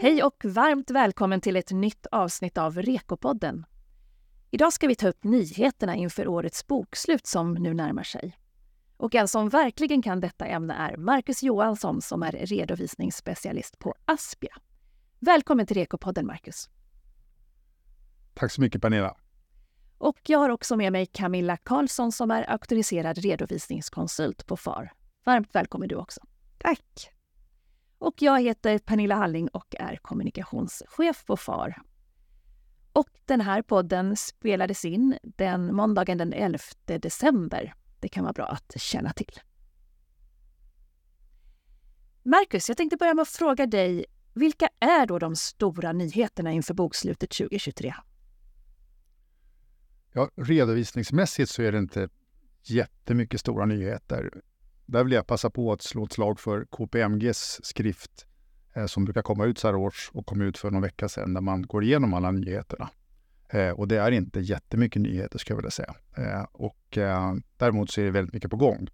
Hej och varmt välkommen till ett nytt avsnitt av Rekopodden. Idag ska vi ta upp nyheterna inför årets bokslut som nu närmar sig. Och en som verkligen kan detta ämne är Marcus Johansson som är redovisningsspecialist på Aspia. Välkommen till Rekopodden, Marcus. Tack så mycket, Pernilla. Och jag har också med mig Camilla Karlsson som är auktoriserad redovisningskonsult på FAR. Varmt välkommen du också. Tack. Och jag heter Pernilla Halling och är kommunikationschef på FAR. Och den här podden spelades in den måndagen den 11 december. Det kan vara bra att känna till. Marcus, jag tänkte börja med att fråga dig, vilka är då de stora nyheterna inför bokslutet 2023? Ja, redovisningsmässigt så är det inte jättemycket stora nyheter. Där vill jag passa på att slå ett slag för KPMGs skrift eh, som brukar komma ut så här års och kom ut för någon vecka sedan där man går igenom alla nyheterna. Eh, och det är inte jättemycket nyheter ska jag vilja säga. Eh, och eh, däremot så är det väldigt mycket på gång.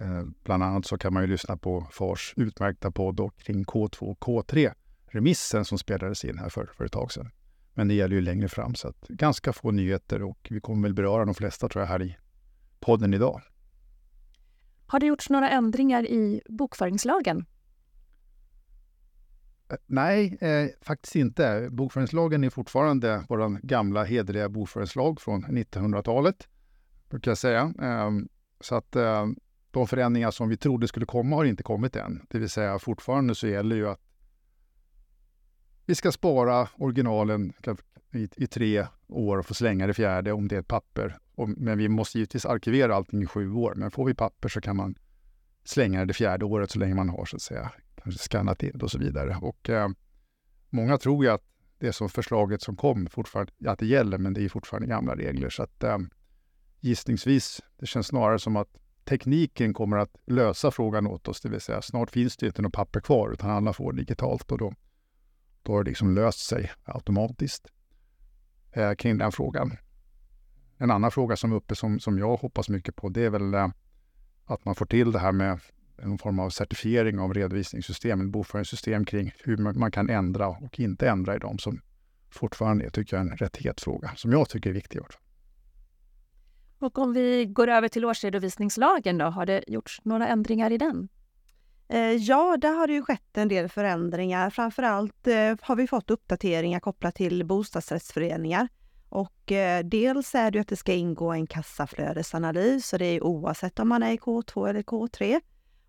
Eh, bland annat så kan man ju lyssna på FARs utmärkta podd kring K2 och K3 remissen som spelades in här för, för ett tag sedan. Men det gäller ju längre fram så att ganska få nyheter och vi kommer väl beröra de flesta tror jag här i podden idag. Har det gjorts några ändringar i bokföringslagen? Eh, nej, eh, faktiskt inte. Bokföringslagen är fortfarande vår gamla hederliga bokföringslag från 1900-talet, brukar jag säga. Eh, så att eh, de förändringar som vi trodde skulle komma har inte kommit än. Det vill säga fortfarande så gäller ju att vi ska spara originalen i, i tre år och få slänga det fjärde om det är ett papper. Och, men vi måste givetvis arkivera allting i sju år. Men får vi papper så kan man slänga det det fjärde året så länge man har så att säga kanske skannat in och så vidare. Och eh, många tror ju att det som förslaget som kom fortfarande, att det gäller, men det är fortfarande gamla regler. Så att eh, gissningsvis, det känns snarare som att tekniken kommer att lösa frågan åt oss, det vill säga snart finns det inte något papper kvar utan alla får digitalt och då, då har det liksom löst sig automatiskt eh, kring den frågan. En annan fråga som är uppe som, som jag hoppas mycket på, det är väl eh, att man får till det här med en form av certifiering av redovisningssystem, ett bokföringssystem kring hur man kan ändra och inte ändra i dem som fortfarande är, tycker jag, en rättighetsfråga som jag tycker är viktig. Och om vi går över till årsredovisningslagen då, har det gjorts några ändringar i den? Eh, ja, där har det ju skett en del förändringar. Framförallt eh, har vi fått uppdateringar kopplat till bostadsrättsföreningar. Och eh, dels är det att det ska ingå en kassaflödesanalys, så det är oavsett om man är i K2 eller K3.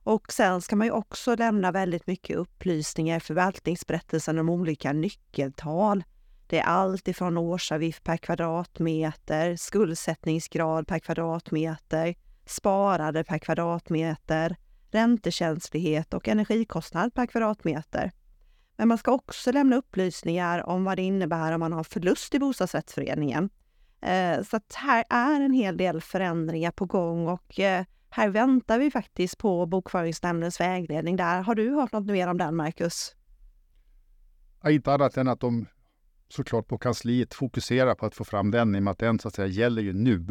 Och sen ska man ju också lämna väldigt mycket upplysningar i förvaltningsberättelsen om olika nyckeltal. Det är allt ifrån årsavgift per kvadratmeter, skuldsättningsgrad per kvadratmeter, sparade per kvadratmeter, räntekänslighet och energikostnad per kvadratmeter. Men man ska också lämna upplysningar om vad det innebär om man har förlust i bostadsrättsföreningen. Eh, så att här är en hel del förändringar på gång och eh, här väntar vi faktiskt på Bokföringsnämndens vägledning där. Har du hört något mer om den, Marcus? Ja, inte annat än att de såklart på kansliet fokuserar på att få fram den i och med att den så att säga gäller ju nu.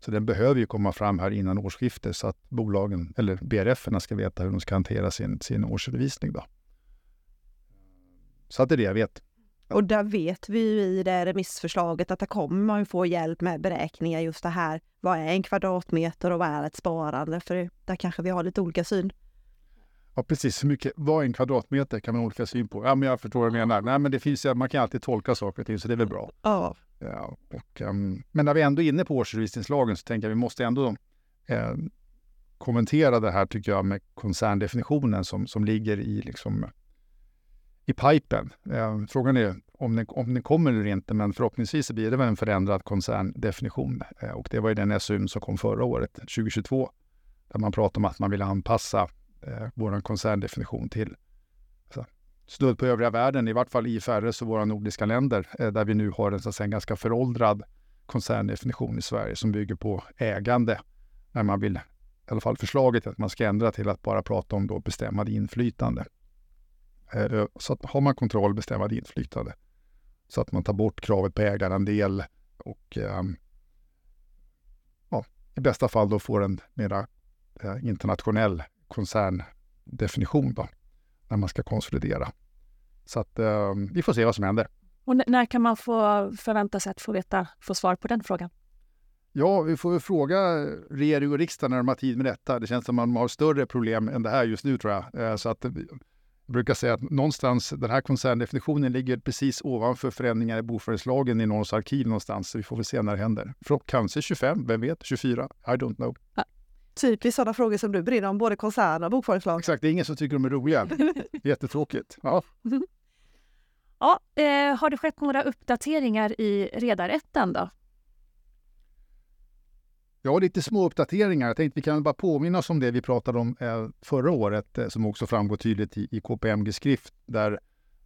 Så den behöver ju komma fram här innan årsskiftet så att bolagen, eller brf ska veta hur de ska hantera sin, sin årsredovisning. Då. Så att det är det jag vet. Och där vet vi ju i det remissförslaget att där kommer man få hjälp med beräkningar just det här. Vad är en kvadratmeter och vad är ett sparande? För där kanske vi har lite olika syn. Ja, precis. Hur mycket, vad är en kvadratmeter kan man ha olika syn på. Ja, men jag förstår vad du menar. Nej, men det finns, man kan alltid tolka saker och ting, så det är väl bra. Ja. ja och, um, men när vi ändå är inne på årsredovisningslagen så tänker jag att vi måste ändå eh, kommentera det här, tycker jag, med koncerndefinitionen som, som ligger i liksom, i pipen. Eh, frågan är om den, om den kommer eller inte, men förhoppningsvis blir det väl en förändrad koncerndefinition. Eh, och det var ju den SUM som kom förra året, 2022, där man pratade om att man ville anpassa eh, vår koncerndefinition till alltså, stöd på övriga världen, i vart fall IFRS och våra nordiska länder, eh, där vi nu har en, så att säga, en ganska föråldrad koncerndefinition i Sverige som bygger på ägande, när man vill, i alla fall förslaget att man ska ändra till att bara prata om då bestämmande inflytande. Eh, så att har man kontroll, bestämmande inflytande. Så att man tar bort kravet på ägarandel och ehm, ja, i bästa fall då får en mera internationell koncerndefinition då, när man ska konsolidera. Så att eh, vi får se vad som händer. Och när kan man få förvänta sig att få, veta, få svar på den frågan? Ja, vi får väl fråga regering och riksdag när de har tid med detta. Det känns som att man har större problem än det här just nu tror jag. Eh, så att jag brukar säga att någonstans, den här koncerndefinitionen ligger precis ovanför förändringar i bokföringslagen i någons arkiv någonstans. Så vi får väl se när det händer. För kanske 25, vem vet? 24? I don't know. Ja. Typiskt sådana frågor som du brinner om, både koncern och bokföringslag. Exakt, det är ingen som tycker de är roliga. Jättetråkigt. Ja. Ja, eh, har det skett några uppdateringar i redarätten då? Jag har lite små uppdateringar. Jag tänkte vi kan bara påminna oss om det vi pratade om eh, förra året, eh, som också framgår tydligt i, i KPMG-skrift, där,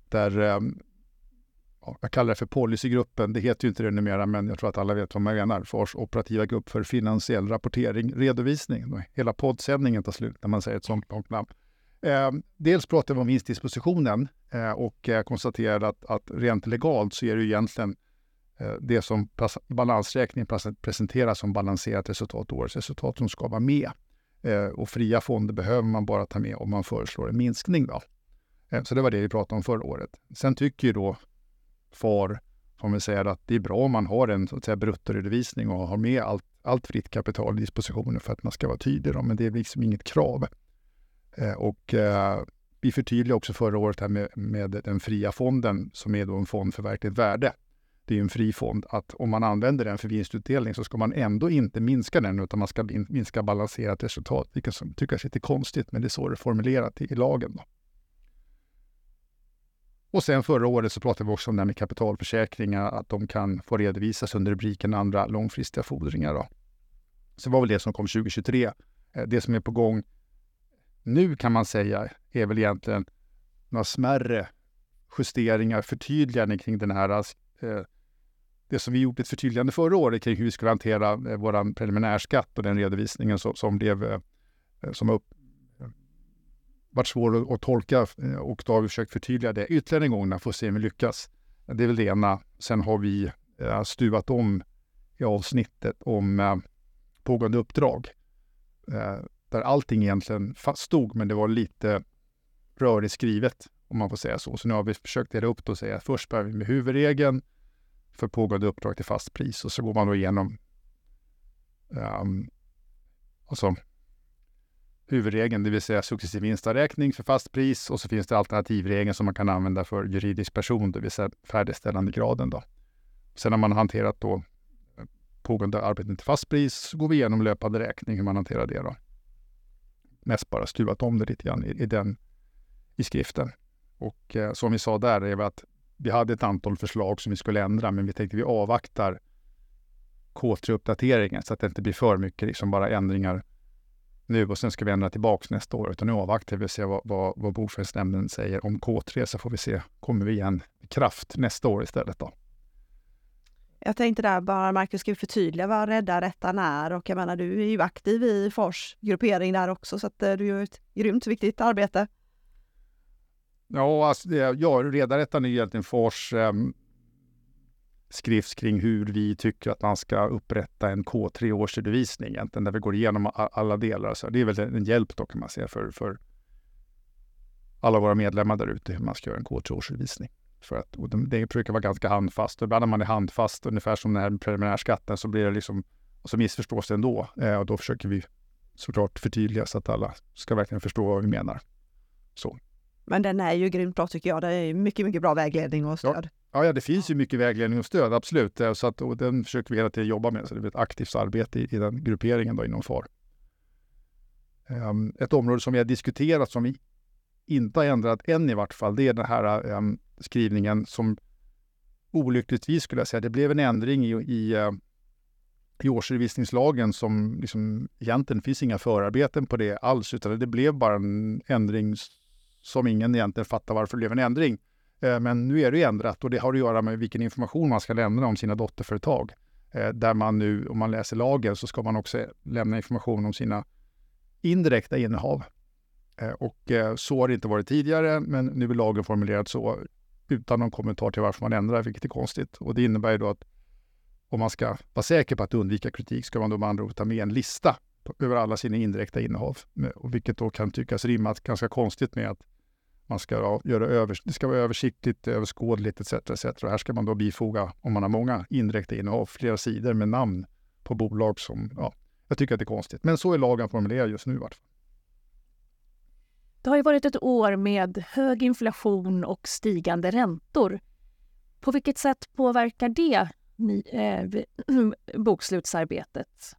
där eh, ja, jag kallar det för policygruppen. Det heter ju inte det numera, men jag tror att alla vet vad man menar. FARs operativa grupp för finansiell rapportering, redovisning. Hela poddsändningen tar slut när man säger ett sånt långt namn. Eh, dels pratar vi om vinstdispositionen eh, och eh, konstaterade att, att rent legalt så är det egentligen Eh, det som balansräkningen presenterar som balanserat resultat, årets resultat, som ska vara med. Eh, och fria fonder behöver man bara ta med om man föreslår en minskning. Då. Eh, så det var det vi pratade om förra året. Sen tycker ju då FAR, får man säga, att det är bra om man har en så att säga, bruttoredovisning och har med allt, allt fritt kapital i dispositionen för att man ska vara tydlig. Då, men det är liksom inget krav. Och vi förtydligade också förra året här med, med den fria fonden som är då en fond för verkligt värde. Det är en fri fond att om man använder den för vinstutdelning så ska man ändå inte minska den utan man ska minska balanserat resultat, vilket som tycker lite konstigt, men det är så det är formulerat i, i lagen. Då. Och sen förra året så pratade vi också om det här med kapitalförsäkringar, att de kan få redovisas under rubriken andra långfristiga fordringar. Då. Så det var väl det som kom 2023. Eh, det som är på gång nu kan man säga är väl egentligen några smärre justeringar, förtydliganden kring den här eh, det som vi gjort ett förtydligande förra året kring hur vi skulle hantera eh, vår preliminärskatt och den redovisningen som, som blev eh, eh som upp, eh, varit svår att, tolka eh, och då har vi försökt förtydliga det ytterligare en gång för att se om vi lyckas. Det är väl det ena. Sen har vi stuvat om i avsnittet om pågående uppdrag där allting egentligen stod, men det var lite rörigt skrivet, om man får säga så. Så nu har vi försökt dela upp det och säga att först börjar vi med huvudregeln för pågående uppdrag till fast pris och så går man då igenom um, alltså, huvudregeln, det vill säga successiv vinstavräkning för fast pris och så finns det alternativregeln som man kan använda för juridisk person, det vill säga färdigställandegraden. Då. Sen har man hanterat då pågående arbeten till fast pris, så går vi igenom löpande räkning, hur man hanterar det. Då mest bara stuvat om det lite grann i, i den i skriften. Och eh, som vi sa där är att vi hade ett antal förslag som vi skulle ändra, men vi tänkte vi avvaktar K3-uppdateringen så att det inte blir för mycket liksom bara ändringar nu och sen ska vi ändra tillbaks nästa år. Utan nu avvaktar vi och ser vad, vad, vad Bokföringsnämnden säger om K3 så får vi se, kommer vi igen med kraft nästa år istället då. Jag tänkte där bara, Marcus, ska vi förtydliga vad Rädda Rättan är? Och jag menar, du är ju aktiv i Fors gruppering där också, så att eh, du gör ett grymt viktigt arbete. Ja, alltså, ja Rädda är egentligen Fors eh, skrift kring hur vi tycker att man ska upprätta en K3-årsredovisning egentligen, där vi går igenom alla delar. Så det är väl en hjälp då kan man säga för, för alla våra medlemmar där ute hur man ska göra en K3-årsredovisning. För att, och det brukar vara ganska handfast. Ibland när man är handfast, ungefär som den här preliminärskatten, så blir det liksom, och så missförstås det ändå. Eh, och då försöker vi såklart förtydliga så att alla ska verkligen förstå vad vi menar. Så. Men den är ju grymt bra tycker jag. Det är mycket, mycket bra vägledning och stöd. Ja, ja det finns ju mycket vägledning och stöd, absolut. Eh, så att, och den försöker vi hela tiden jobba med. Så det blir ett aktivt arbete i, i den grupperingen då inom FAR. Um, ett område som vi har diskuterat som vi inte har ändrat än i vart fall, det är den här um, skrivningen som olyckligtvis skulle jag säga, det blev en ändring i, i, uh, i årsredovisningslagen som liksom, egentligen finns inga förarbeten på det alls, utan det blev bara en ändring som ingen egentligen fattar varför det blev en ändring. Eh, men nu är det ändrat och det har att göra med vilken information man ska lämna om sina dotterföretag. Eh, där man nu, om man läser lagen, så ska man också lämna information om sina indirekta innehav. Eh, och så har det inte varit tidigare, men nu är lagen formulerad så utan någon kommentar till varför man ändrar, vilket är konstigt. Och det innebär då att om man ska vara säker på att undvika kritik ska man då med andra ord ta med en lista över alla sina indirekta innehav. Vilket då kan tyckas rimma ganska konstigt med att man ska göra över, det ska vara översiktligt, överskådligt etc. etc. Och här ska man då bifoga, om man har många indirekta innehav, flera sidor med namn på bolag som, ja, jag tycker att det är konstigt. Men så är lagen formulerad just nu i vart fall. Det har ju varit ett år med hög inflation och stigande räntor. På vilket sätt påverkar det ni, eh, bokslutsarbetet?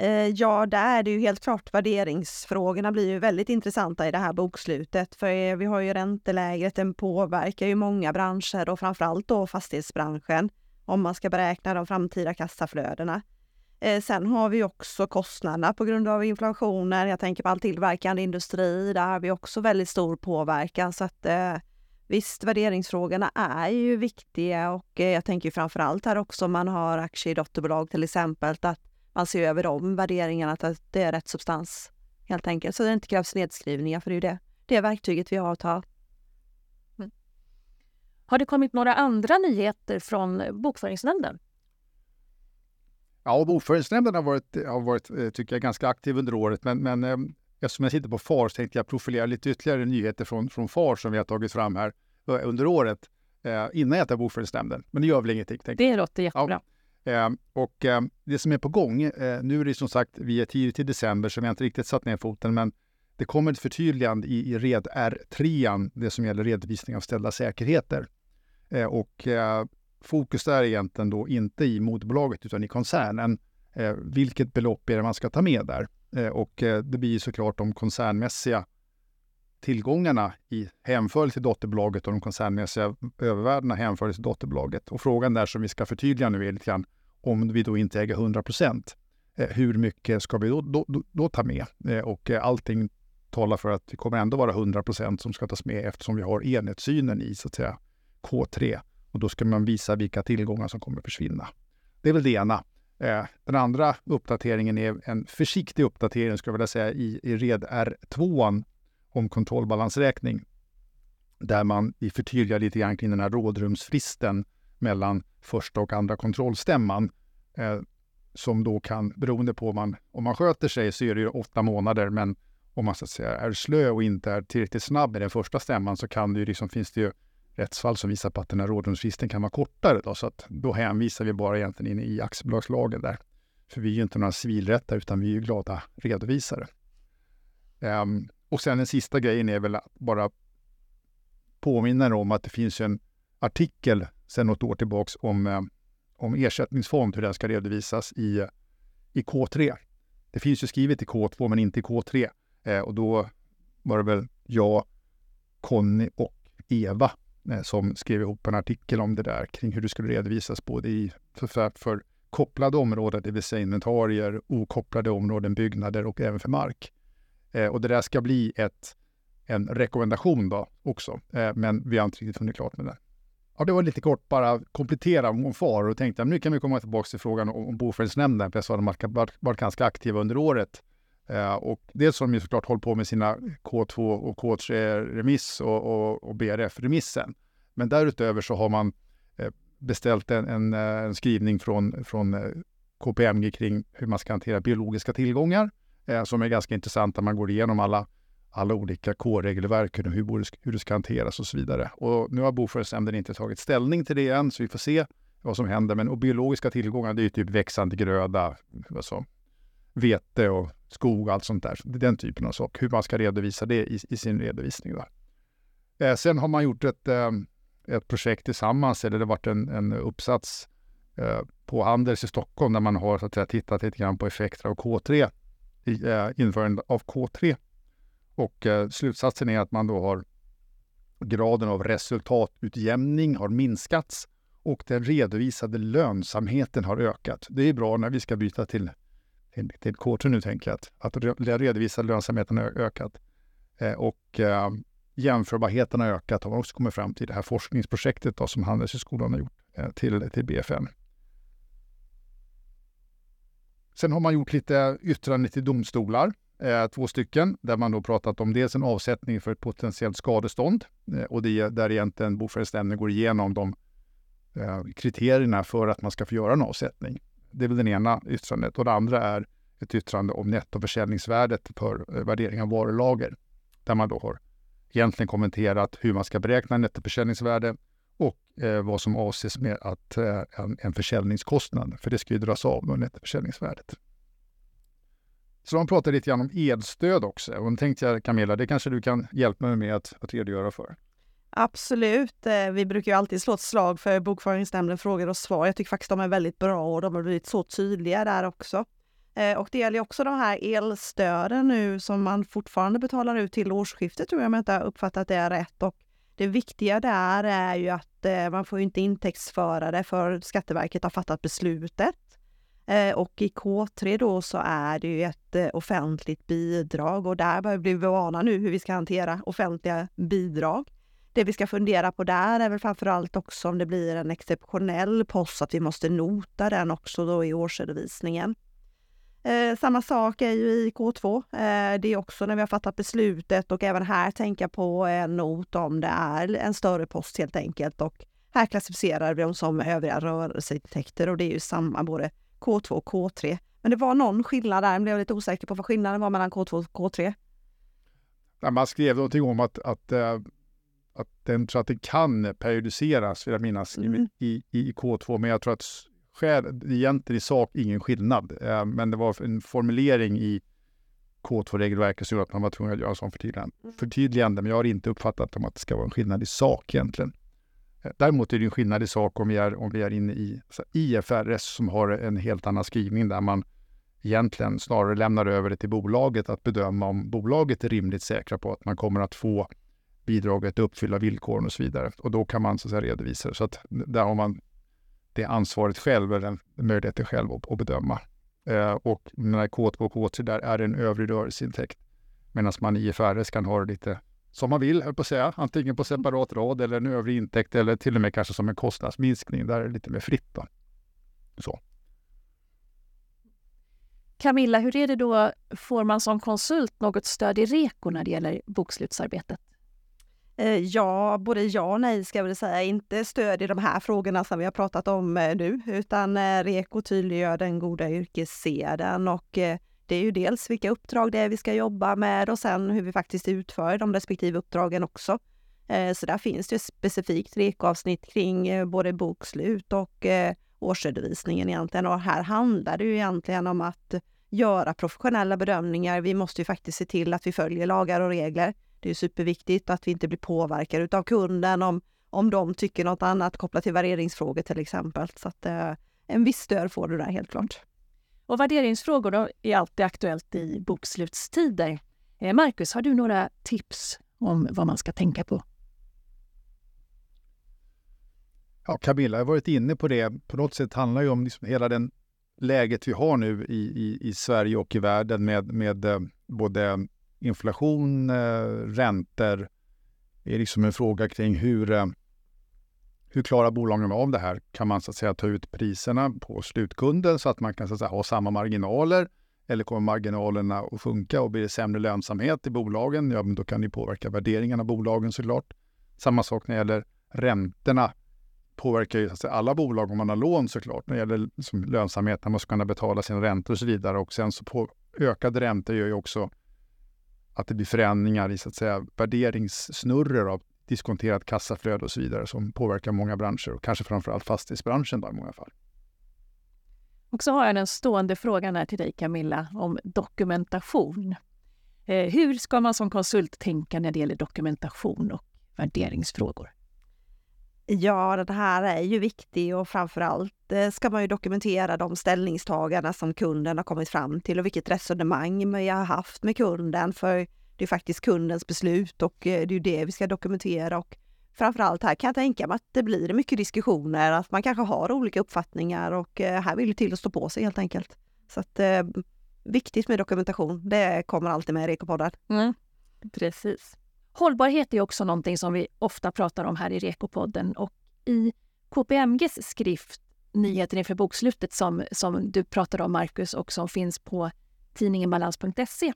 Eh, ja, där är det ju helt klart värderingsfrågorna blir ju väldigt intressanta i det här bokslutet. För eh, vi har ju ränteläget, den påverkar ju många branscher och framförallt då fastighetsbranschen om man ska beräkna de framtida kassaflödena. Eh, sen har vi också kostnaderna på grund av inflationen. Jag tänker på all tillverkande industri. Där har vi också väldigt stor påverkan. Så att eh, visst, värderingsfrågorna är ju viktiga och jag tänker framför allt här också om man har aktier i dotterbolag till exempel, att man ser över de värderingarna, att det är rätt substans helt enkelt. Så det inte krävs nedskrivningar, för det är ju det, det verktyget vi har att ha. Mm. Har det kommit några andra nyheter från Bokföringsnämnden? Ja, Bokföringsnämnden har varit, har varit eh, tycker jag, ganska aktiv under året, men, men eh, eftersom jag sitter på FAR så tänkte jag profilera lite ytterligare nyheter från, från FAR som vi har tagit fram här eh, under året innan jag tar Bokföringsnämnden. Men det gör väl ingenting. Det låter jättebra. Ja. Eh, och eh, det som är på gång, eh, nu är det som sagt, vi är tidigt i december så vi har inte riktigt satt ner foten, men det kommer ett förtydligande i, i RED R3, det som gäller redovisning av ställda säkerheter. Eh, och eh, fokus där är egentligen då inte i moderbolaget utan i koncernen. Eh, vilket belopp är det man ska ta med där? och det blir såklart de koncernmässiga tillgångarna i hänförelse till dotterbolaget och de koncernmässiga övervärdena hänförelse till dotterbolaget. Och frågan där som vi ska förtydliga nu är lite grann om vi då inte äger 100 procent. Eh, hur mycket ska vi då, då, då, då ta med? Eh, och eh, allting talar för att det kommer ändå vara 100 procent som ska tas med eftersom vi har enhetssynen i så att säga K3. Och då ska man visa vilka tillgångar som kommer försvinna. Det är väl det ena. Den andra uppdateringen är en försiktig uppdatering, skulle jag vilja säga, i, i RED R2 om kontrollbalansräkning. Där man vi förtydligar lite grann kring den här rådrumsfristen mellan första och andra kontrollstämman. Eh, som då kan, beroende på om man, om man sköter sig så är det ju åtta månader, men om man så att säga är slö och inte är tillräckligt snabb i den första stämman så kan det ju liksom, finns det ju rättsfall som visar på att den här rådrumsfristen kan vara kortare. Då, så att då hänvisar vi bara egentligen in i aktiebolagslagen där. För vi är ju inte några civilrättare utan vi är ju glada redovisare. Um, och sen den sista grejen är väl att bara påminna om att det finns en artikel sedan något år tillbaks om, eh, om ersättningsfond, hur den ska redovisas i, i K3. Det finns ju skrivet i K2 men inte i K3. Eh, och då var det väl jag, Conny och Eva eh, som skrev ihop en artikel om det där kring hur det skulle redovisas både i för, för kopplade områden, det vill säga inventarier, okopplade områden, byggnader och även för mark. Eh, och det där ska bli ett, en rekommendation då också, eh, men vi har inte riktigt hunnit klart med det. Ja, det var lite kort bara komplettera om FAR och tänkte att nu kan vi komma tillbaka till frågan om, om för jag sa att de har varit ganska aktiva under året. Eh, och dels har de ju såklart hållit på med sina K2 och K3-remiss och, och, och BRF-remissen. Men därutöver så har man eh, beställt en, en, eh, en, skrivning från, från eh, KPMG kring hur man ska hantera biologiska tillgångar eh, som är ganska intressant där man går igenom alla, alla olika K-regelverk, hur, hur det ska hanteras och så vidare. Och nu har Bokföringsnämnden inte tagit ställning till det än, så vi får se vad som händer. Men och biologiska tillgångar, det är ju typ växande gröda, alltså vete och skog och allt sånt där. Den typen av sak. Hur man ska redovisa det i, i sin redovisning. Då. Eh, sen har man gjort ett, eh, ett projekt tillsammans, eller det har varit en, en uppsats eh, på Handels i Stockholm där man har så att säga, tittat lite grann på effekter av K3 i eh, införandet av K3. Och eh, slutsatsen är att man då har graden av resultatutjämning har minskats och den redovisade lönsamheten har ökat. Det är bra när vi ska byta till, till, till K3 nu, tänker jag, att, att den redovisade lönsamheten har ökat. Eh, och eh, jämförbarheten har ökat har man också kommit fram till det här forskningsprojektet då, som Handelshögskolan har gjort eh, till, till BFN. Sen har man gjort lite yttranden till domstolar, eh, två stycken, där man då pratat om dels en avsättning för ett potentiellt skadestånd eh, och det är där egentligen bokföringsnämnden går igenom de eh, kriterierna för att man ska få göra en avsättning. Det är väl det ena yttrandet och det andra är ett yttrande om nettoförsäljningsvärdet för eh, värdering av varulager, där man då har egentligen kommenterat hur man ska beräkna nettoförsäljningsvärde eh, vad som avses med att eh, en, en försäljningskostnad, för det ska ju dras av under nettoförsäljningsvärdet. Så de pratar lite grann om elstöd också. Och då tänkte jag Camilla, det kanske du kan hjälpa mig med att, att redogöra för. Absolut. Eh, vi brukar ju alltid slå ett slag för Bokföringsnämnden frågor och svar. Jag tycker faktiskt de är väldigt bra och de har blivit så tydliga där också. Eh, och det gäller också de här elstöden nu som man fortfarande betalar ut till årsskiftet tror jag om jag inte har uppfattat det rätt. Och det viktiga där är ju att Eh, man får inte intäktsföra det för Skatteverket har fattat beslutet. Eh, och i K3 då så är det ju ett eh, offentligt bidrag och där börjar vi bli vana nu hur vi ska hantera offentliga bidrag. Det vi ska fundera på där är väl framförallt också om det blir en exceptionell post, att vi måste nota den också då i årsredovisningen. Eh, samma sak är ju i K2. Eh, det är också när vi har fattat beslutet och även här tänka på en not om det är en större post helt enkelt. Och här klassificerar vi dem som övriga rörelseintäkter och det är ju samma både K2 och K3. Men det var någon skillnad där, jag blev lite osäker på vad skillnaden var mellan K2 och K3. man skrev någonting om att, att eh, att den tror att det kan periodiseras, vill jag minnas, mm. i, i, K2. Men jag tror att skäl, egentligen i sak ingen skillnad. Eh, men det var en formulering i K2-regelverket som gjorde att man var tvungen att göra en sån förtydligande. Mm. förtydligande. Men jag har inte uppfattat om att det ska vara en skillnad i sak egentligen. Eh, däremot är det en skillnad i sak om vi är, om vi är inne i IFRS som har en helt annan skrivning där man egentligen snarare lämnar över det till bolaget att bedöma om bolaget är rimligt säkra på att man kommer att få bidraget uppfylla villkoren och så vidare. Och då kan man så att säga, redovisa det. Så att där har man det ansvaret själv, eller möjligheten själv att, att bedöma. Eh, och när K2 och K3, där är det en övrig rörelseintäkt. Medan man i IFRS kan ha det lite som man vill, höll på att säga. Antingen på separat rad eller en övrig intäkt eller till och med kanske som en kostnadsminskning. Där är det lite mer fritt. Då. Så. Camilla, hur är det då? Får man som konsult något stöd i REKO när det gäller bokslutsarbetet? Eh, ja, både ja och nej ska jag väl säga. Inte stöd i de här frågorna som vi har pratat om eh, nu, utan eh, REKO tydliggör den goda yrkesseden och det är ju dels vilka uppdrag det är vi ska jobba med och sen hur vi faktiskt utför de respektive uppdragen också. Så där finns det ett specifikt REKO-avsnitt kring både bokslut och årsredovisningen egentligen. Och här handlar det ju egentligen om att göra professionella bedömningar. Vi måste ju faktiskt se till att vi följer lagar och regler. Det är superviktigt att vi inte blir påverkade av kunden om, om de tycker något annat kopplat till värderingsfrågor till exempel. Så att eh, en viss stöd får du där helt klart. Och värderingsfrågor då är alltid aktuellt i bokslutstider. Eh, Marcus, har du några tips om vad man ska tänka på? Ja, Camilla har varit inne på det. På något sätt handlar det om liksom hela den läget vi har nu i, i, i Sverige och i världen med, med eh, både inflation, eh, räntor är liksom en fråga kring hur, eh, hur klarar bolagen av det här? Kan man så att säga ta ut priserna på slutkunden så att man kan så att säga, ha samma marginaler? Eller kommer marginalerna att sjunka och blir det sämre lönsamhet i bolagen? Ja, men då kan det påverka värderingen av bolagen såklart. Samma sak när det gäller räntorna påverkar ju alla bolag om man har lån såklart när det gäller liksom, lönsamhet, när man ska kunna betala sina räntor och så vidare. Och sen så på ökade räntor gör ju också att det blir förändringar i så att säga, värderingssnurror av diskonterat kassaflöde och så vidare som påverkar många branscher och kanske framförallt fastighetsbranschen då, i många fall. Och så har jag den stående frågan här till dig Camilla om dokumentation. Eh, hur ska man som konsult tänka när det gäller dokumentation och värderingsfrågor? Ja, det här är ju viktigt och framförallt eh, ska man ju dokumentera de ställningstaganden som kunden har kommit fram till och vilket resonemang man har haft med kunden. För det är faktiskt kundens beslut och eh, det är ju det vi ska dokumentera. Och framförallt här kan jag tänka mig att det blir mycket diskussioner, att man kanske har olika uppfattningar och eh, här vill det till att stå på sig helt enkelt. Så att viktigt med dokumentation, det kommer alltid med i Rekopodden. Mm, precis. Hållbarhet är också någonting som vi ofta pratar om här i Rekopodden och i KPMGs skrift Nyheter inför bokslutet som, som du pratade om Marcus och som finns på tidningen balans.se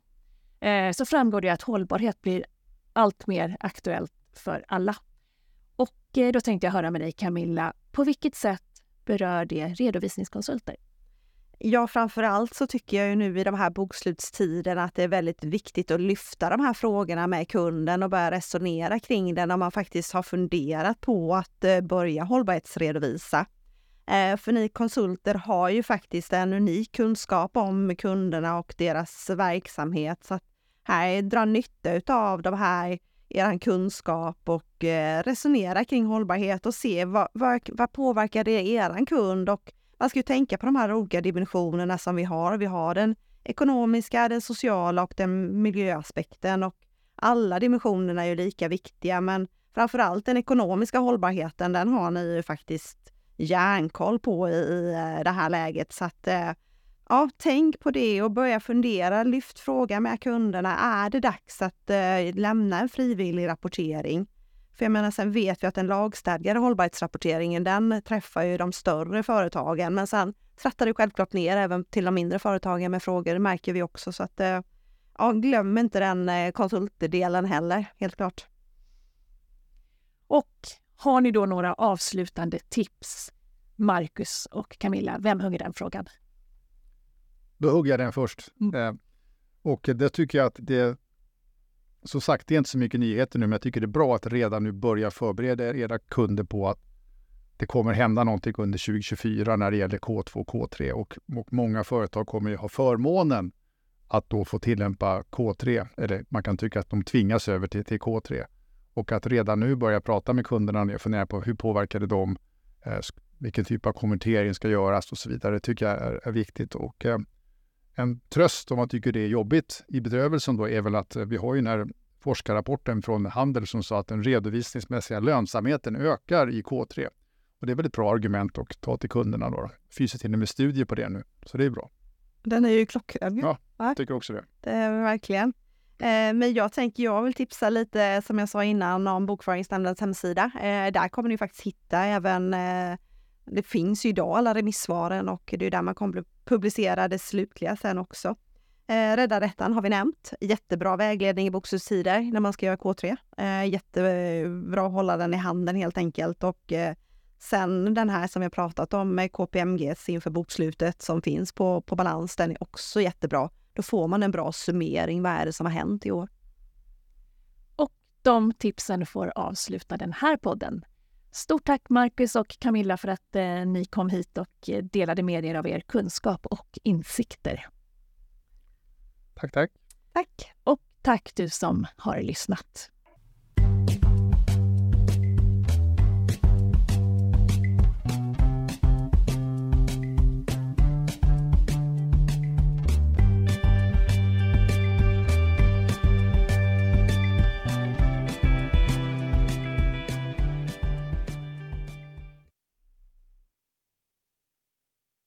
eh, så framgår det att hållbarhet blir allt mer aktuellt för alla. Och eh, då tänkte jag höra med dig Camilla, på vilket sätt berör det redovisningskonsulter? Ja, framför allt så tycker jag ju nu i de här bokslutstiderna att det är väldigt viktigt att lyfta de här frågorna med kunden och börja resonera kring den om man faktiskt har funderat på att eh, börja hållbarhetsredovisa. Eh, för ni konsulter har ju faktiskt en unik kunskap om kunderna och deras verksamhet. Så att här dra nytta av de här, er kunskap och eh, resonera kring hållbarhet och se vad, vad, vad påverkar det er kund och man ska ju tänka på de här olika dimensionerna som vi har. Vi har den ekonomiska, den sociala och den miljöaspekten och alla dimensionerna är ju lika viktiga men framför allt den ekonomiska hållbarheten den har ni ju faktiskt järnkoll på i eh, det här läget. Så att eh, ja, tänk på det och börja fundera. Lyft frågan med kunderna. Är det dags att eh, lämna en frivillig rapportering? För jag menar, sen vet vi att den lagstadgade hållbarhetsrapporteringen, den träffar ju de större företagen, men sen trattar det självklart ner även till de mindre företagen med frågor, det märker vi också. Så att, ja, glöm inte den konsultdelen heller, helt klart. Och har ni då några avslutande tips? Marcus och Camilla, vem hugger den frågan? Då hugger jag den först. Mm. Eh, och det tycker jag att det som sagt, det är inte så mycket nyheter nu, men jag tycker det är bra att redan nu börja förbereda era kunder på att det kommer hända någonting under 2024 när det gäller K2 och K3 och, och många företag kommer ju ha förmånen att då få tillämpa K3, eller man kan tycka att de tvingas över till, till K3 och att redan nu börja prata med kunderna och fundera på hur påverkar det dem? Eh, vilken typ av konvertering ska göras och så vidare. Det tycker jag är, är viktigt. Och, eh, en tröst om man tycker det är jobbigt i bedrövelsen då är väl att eh, vi har ju den här forskarrapporten från Handel som sa att den redovisningsmässiga lönsamheten ökar i K3. Och det är väl ett bra argument att ta till kunderna då. Fyser till med studier på det nu, så det är bra. Den är ju klockren. Ja, jag tycker också det. Det är verkligen. Eh, men jag tänker, jag vill tipsa lite, som jag sa innan, om Bokföringsnämndens hemsida. Eh, där kommer ni faktiskt hitta även, det finns ju idag alla remissvaren och det är där man kommer det slutliga sen också. Eh, Rädda rättan har vi nämnt. Jättebra vägledning i bokslutstider när man ska göra K3. Eh, jättebra att hålla den i handen helt enkelt och eh, Sen den här som jag pratat om med KPMGs inför bokslutet som finns på, på balans, den är också jättebra. Då får man en bra summering. Vad är det som har hänt i år? Och de tipsen får avsluta den här podden. Stort tack Marcus och Camilla för att eh, ni kom hit och delade med er av er kunskap och insikter. Tack, tack. Tack. Och tack du som har lyssnat.